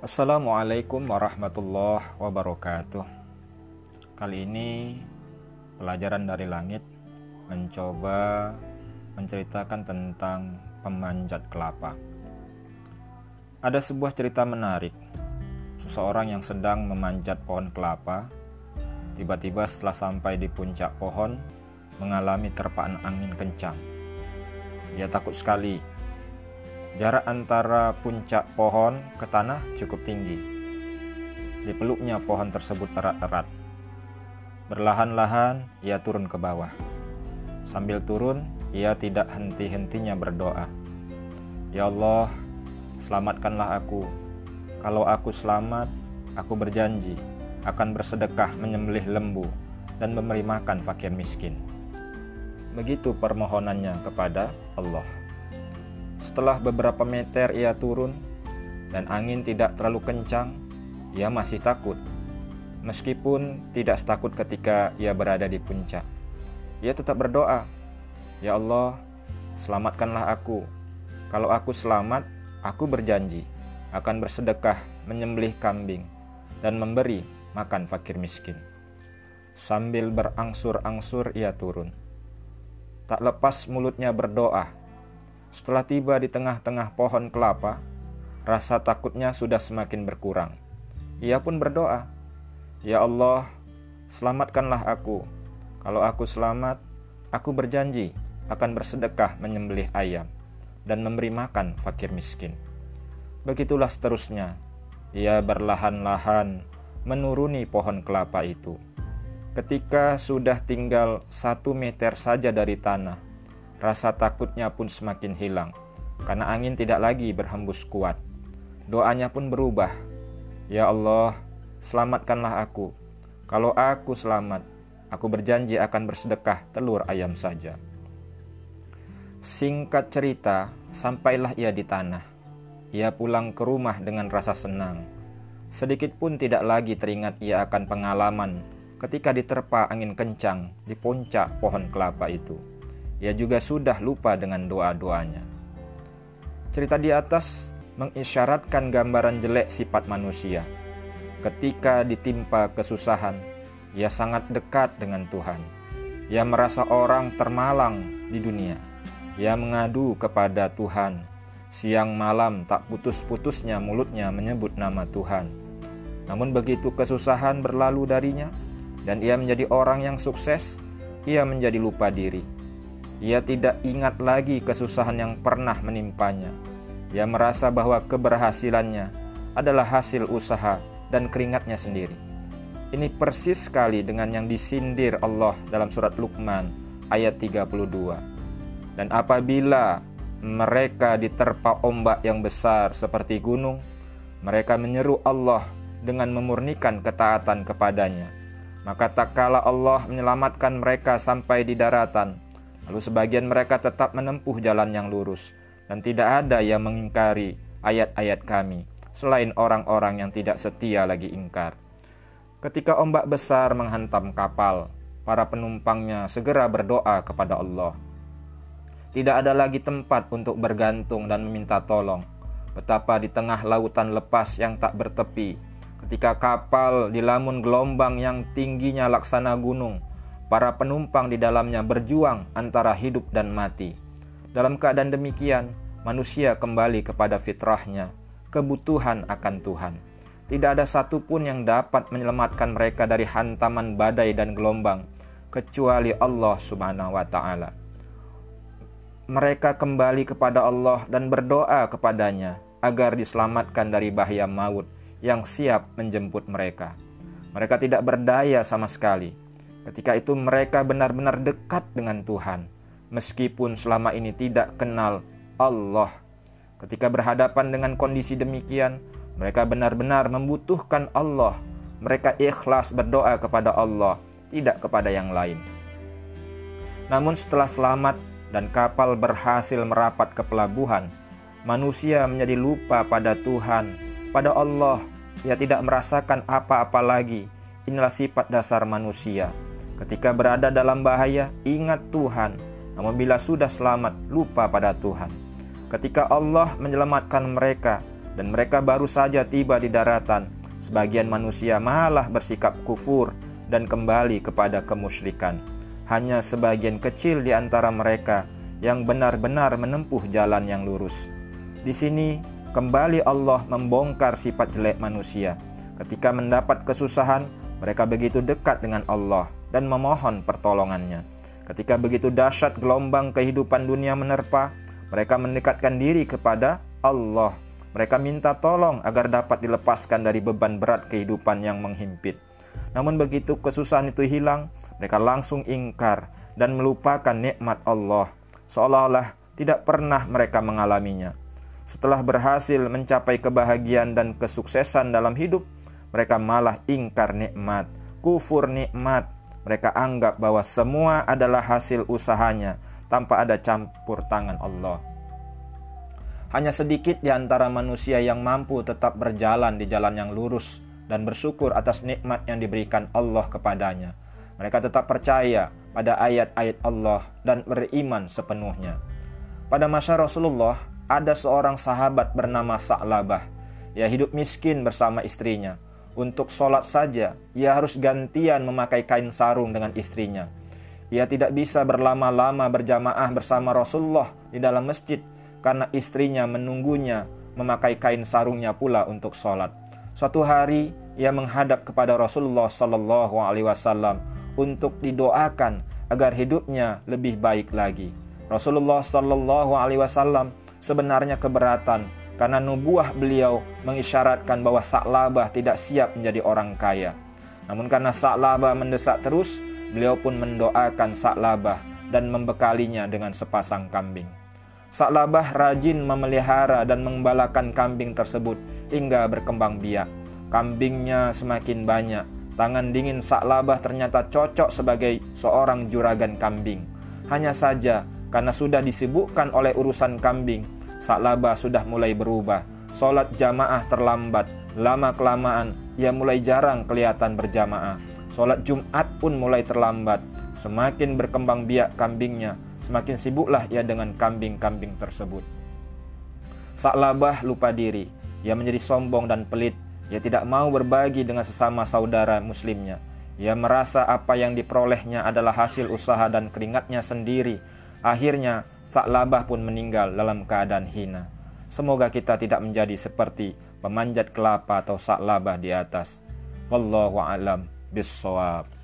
Assalamualaikum warahmatullahi wabarakatuh. Kali ini pelajaran dari langit mencoba menceritakan tentang pemanjat kelapa. Ada sebuah cerita menarik. Seseorang yang sedang memanjat pohon kelapa, tiba-tiba setelah sampai di puncak pohon mengalami terpaan angin kencang. Ia takut sekali Jarak antara puncak pohon ke tanah cukup tinggi. Dipeluknya pohon tersebut erat-erat. Berlahan-lahan ia turun ke bawah. Sambil turun, ia tidak henti-hentinya berdoa. Ya Allah, selamatkanlah aku. Kalau aku selamat, aku berjanji akan bersedekah menyembelih lembu dan memberi makan fakir miskin. Begitu permohonannya kepada Allah. Setelah beberapa meter ia turun dan angin tidak terlalu kencang, ia masih takut. Meskipun tidak setakut ketika ia berada di puncak. Ia tetap berdoa, "Ya Allah, selamatkanlah aku. Kalau aku selamat, aku berjanji akan bersedekah menyembelih kambing dan memberi makan fakir miskin." Sambil berangsur-angsur ia turun. Tak lepas mulutnya berdoa, setelah tiba di tengah-tengah pohon kelapa, rasa takutnya sudah semakin berkurang. Ia pun berdoa, "Ya Allah, selamatkanlah aku. Kalau aku selamat, aku berjanji akan bersedekah menyembelih ayam dan memberi makan fakir miskin." Begitulah seterusnya. Ia berlahan-lahan menuruni pohon kelapa itu. Ketika sudah tinggal satu meter saja dari tanah, Rasa takutnya pun semakin hilang karena angin tidak lagi berhembus kuat. Doanya pun berubah. Ya Allah, selamatkanlah aku. Kalau aku selamat, aku berjanji akan bersedekah telur ayam saja. Singkat cerita, sampailah ia di tanah. Ia pulang ke rumah dengan rasa senang. Sedikit pun tidak lagi teringat ia akan pengalaman ketika diterpa angin kencang di puncak pohon kelapa itu ia juga sudah lupa dengan doa-doanya. Cerita di atas mengisyaratkan gambaran jelek sifat manusia. Ketika ditimpa kesusahan, ia sangat dekat dengan Tuhan. Ia merasa orang termalang di dunia. Ia mengadu kepada Tuhan. Siang malam tak putus-putusnya mulutnya menyebut nama Tuhan. Namun begitu kesusahan berlalu darinya dan ia menjadi orang yang sukses, ia menjadi lupa diri ia tidak ingat lagi kesusahan yang pernah menimpanya. Ia merasa bahwa keberhasilannya adalah hasil usaha dan keringatnya sendiri. Ini persis sekali dengan yang disindir Allah dalam surat Luqman ayat 32. Dan apabila mereka diterpa ombak yang besar seperti gunung, mereka menyeru Allah dengan memurnikan ketaatan kepadanya. Maka tak kala Allah menyelamatkan mereka sampai di daratan, Lalu sebagian mereka tetap menempuh jalan yang lurus dan tidak ada yang mengingkari ayat-ayat kami selain orang-orang yang tidak setia lagi ingkar. Ketika ombak besar menghantam kapal, para penumpangnya segera berdoa kepada Allah. Tidak ada lagi tempat untuk bergantung dan meminta tolong. Betapa di tengah lautan lepas yang tak bertepi, ketika kapal dilamun gelombang yang tingginya laksana gunung, Para penumpang di dalamnya berjuang antara hidup dan mati. Dalam keadaan demikian, manusia kembali kepada fitrahnya, kebutuhan akan Tuhan. Tidak ada satupun yang dapat menyelamatkan mereka dari hantaman badai dan gelombang, kecuali Allah Subhanahu wa Ta'ala. Mereka kembali kepada Allah dan berdoa kepadanya agar diselamatkan dari bahaya maut yang siap menjemput mereka. Mereka tidak berdaya sama sekali Ketika itu mereka benar-benar dekat dengan Tuhan, meskipun selama ini tidak kenal Allah. Ketika berhadapan dengan kondisi demikian, mereka benar-benar membutuhkan Allah. Mereka ikhlas berdoa kepada Allah, tidak kepada yang lain. Namun setelah selamat dan kapal berhasil merapat ke pelabuhan, manusia menjadi lupa pada Tuhan, pada Allah. Ia tidak merasakan apa-apa lagi. Inilah sifat dasar manusia Ketika berada dalam bahaya, ingat Tuhan. Namun bila sudah selamat, lupa pada Tuhan. Ketika Allah menyelamatkan mereka, dan mereka baru saja tiba di daratan, sebagian manusia malah bersikap kufur dan kembali kepada kemusyrikan. Hanya sebagian kecil di antara mereka yang benar-benar menempuh jalan yang lurus. Di sini kembali Allah membongkar sifat jelek manusia. Ketika mendapat kesusahan, mereka begitu dekat dengan Allah dan memohon pertolongannya. Ketika begitu dahsyat gelombang kehidupan dunia menerpa, mereka mendekatkan diri kepada Allah. Mereka minta tolong agar dapat dilepaskan dari beban berat kehidupan yang menghimpit. Namun begitu kesusahan itu hilang, mereka langsung ingkar dan melupakan nikmat Allah, seolah-olah tidak pernah mereka mengalaminya. Setelah berhasil mencapai kebahagiaan dan kesuksesan dalam hidup, mereka malah ingkar nikmat, kufur nikmat, mereka anggap bahwa semua adalah hasil usahanya tanpa ada campur tangan Allah. Hanya sedikit di antara manusia yang mampu tetap berjalan di jalan yang lurus dan bersyukur atas nikmat yang diberikan Allah kepadanya. Mereka tetap percaya pada ayat-ayat Allah dan beriman sepenuhnya. Pada masa Rasulullah, ada seorang sahabat bernama Sa'labah. Ia hidup miskin bersama istrinya untuk sholat saja, ia harus gantian memakai kain sarung dengan istrinya. Ia tidak bisa berlama-lama berjamaah bersama Rasulullah di dalam masjid karena istrinya menunggunya memakai kain sarungnya pula untuk sholat. Suatu hari ia menghadap kepada Rasulullah Sallallahu Alaihi Wasallam untuk didoakan agar hidupnya lebih baik lagi. Rasulullah Sallallahu Alaihi Wasallam sebenarnya keberatan karena nubuah beliau mengisyaratkan bahwa Sa'labah tidak siap menjadi orang kaya. Namun karena Sa'labah mendesak terus, beliau pun mendoakan Sa'labah dan membekalinya dengan sepasang kambing. Sa'labah rajin memelihara dan mengembalakan kambing tersebut hingga berkembang biak. Kambingnya semakin banyak. Tangan dingin Sa'labah ternyata cocok sebagai seorang juragan kambing. Hanya saja karena sudah disibukkan oleh urusan kambing, Sa'labah sudah mulai berubah. Sholat jamaah terlambat. Lama-kelamaan, ia mulai jarang kelihatan berjamaah. Sholat Jumat pun mulai terlambat. Semakin berkembang biak kambingnya, semakin sibuklah ia dengan kambing-kambing tersebut. Sa'labah lupa diri. Ia menjadi sombong dan pelit. Ia tidak mau berbagi dengan sesama saudara muslimnya. Ia merasa apa yang diperolehnya adalah hasil usaha dan keringatnya sendiri. Akhirnya, Sa'labah pun meninggal dalam keadaan hina. Semoga kita tidak menjadi seperti pemanjat kelapa atau Sa'labah di atas. Wallahu a'lam bissawab.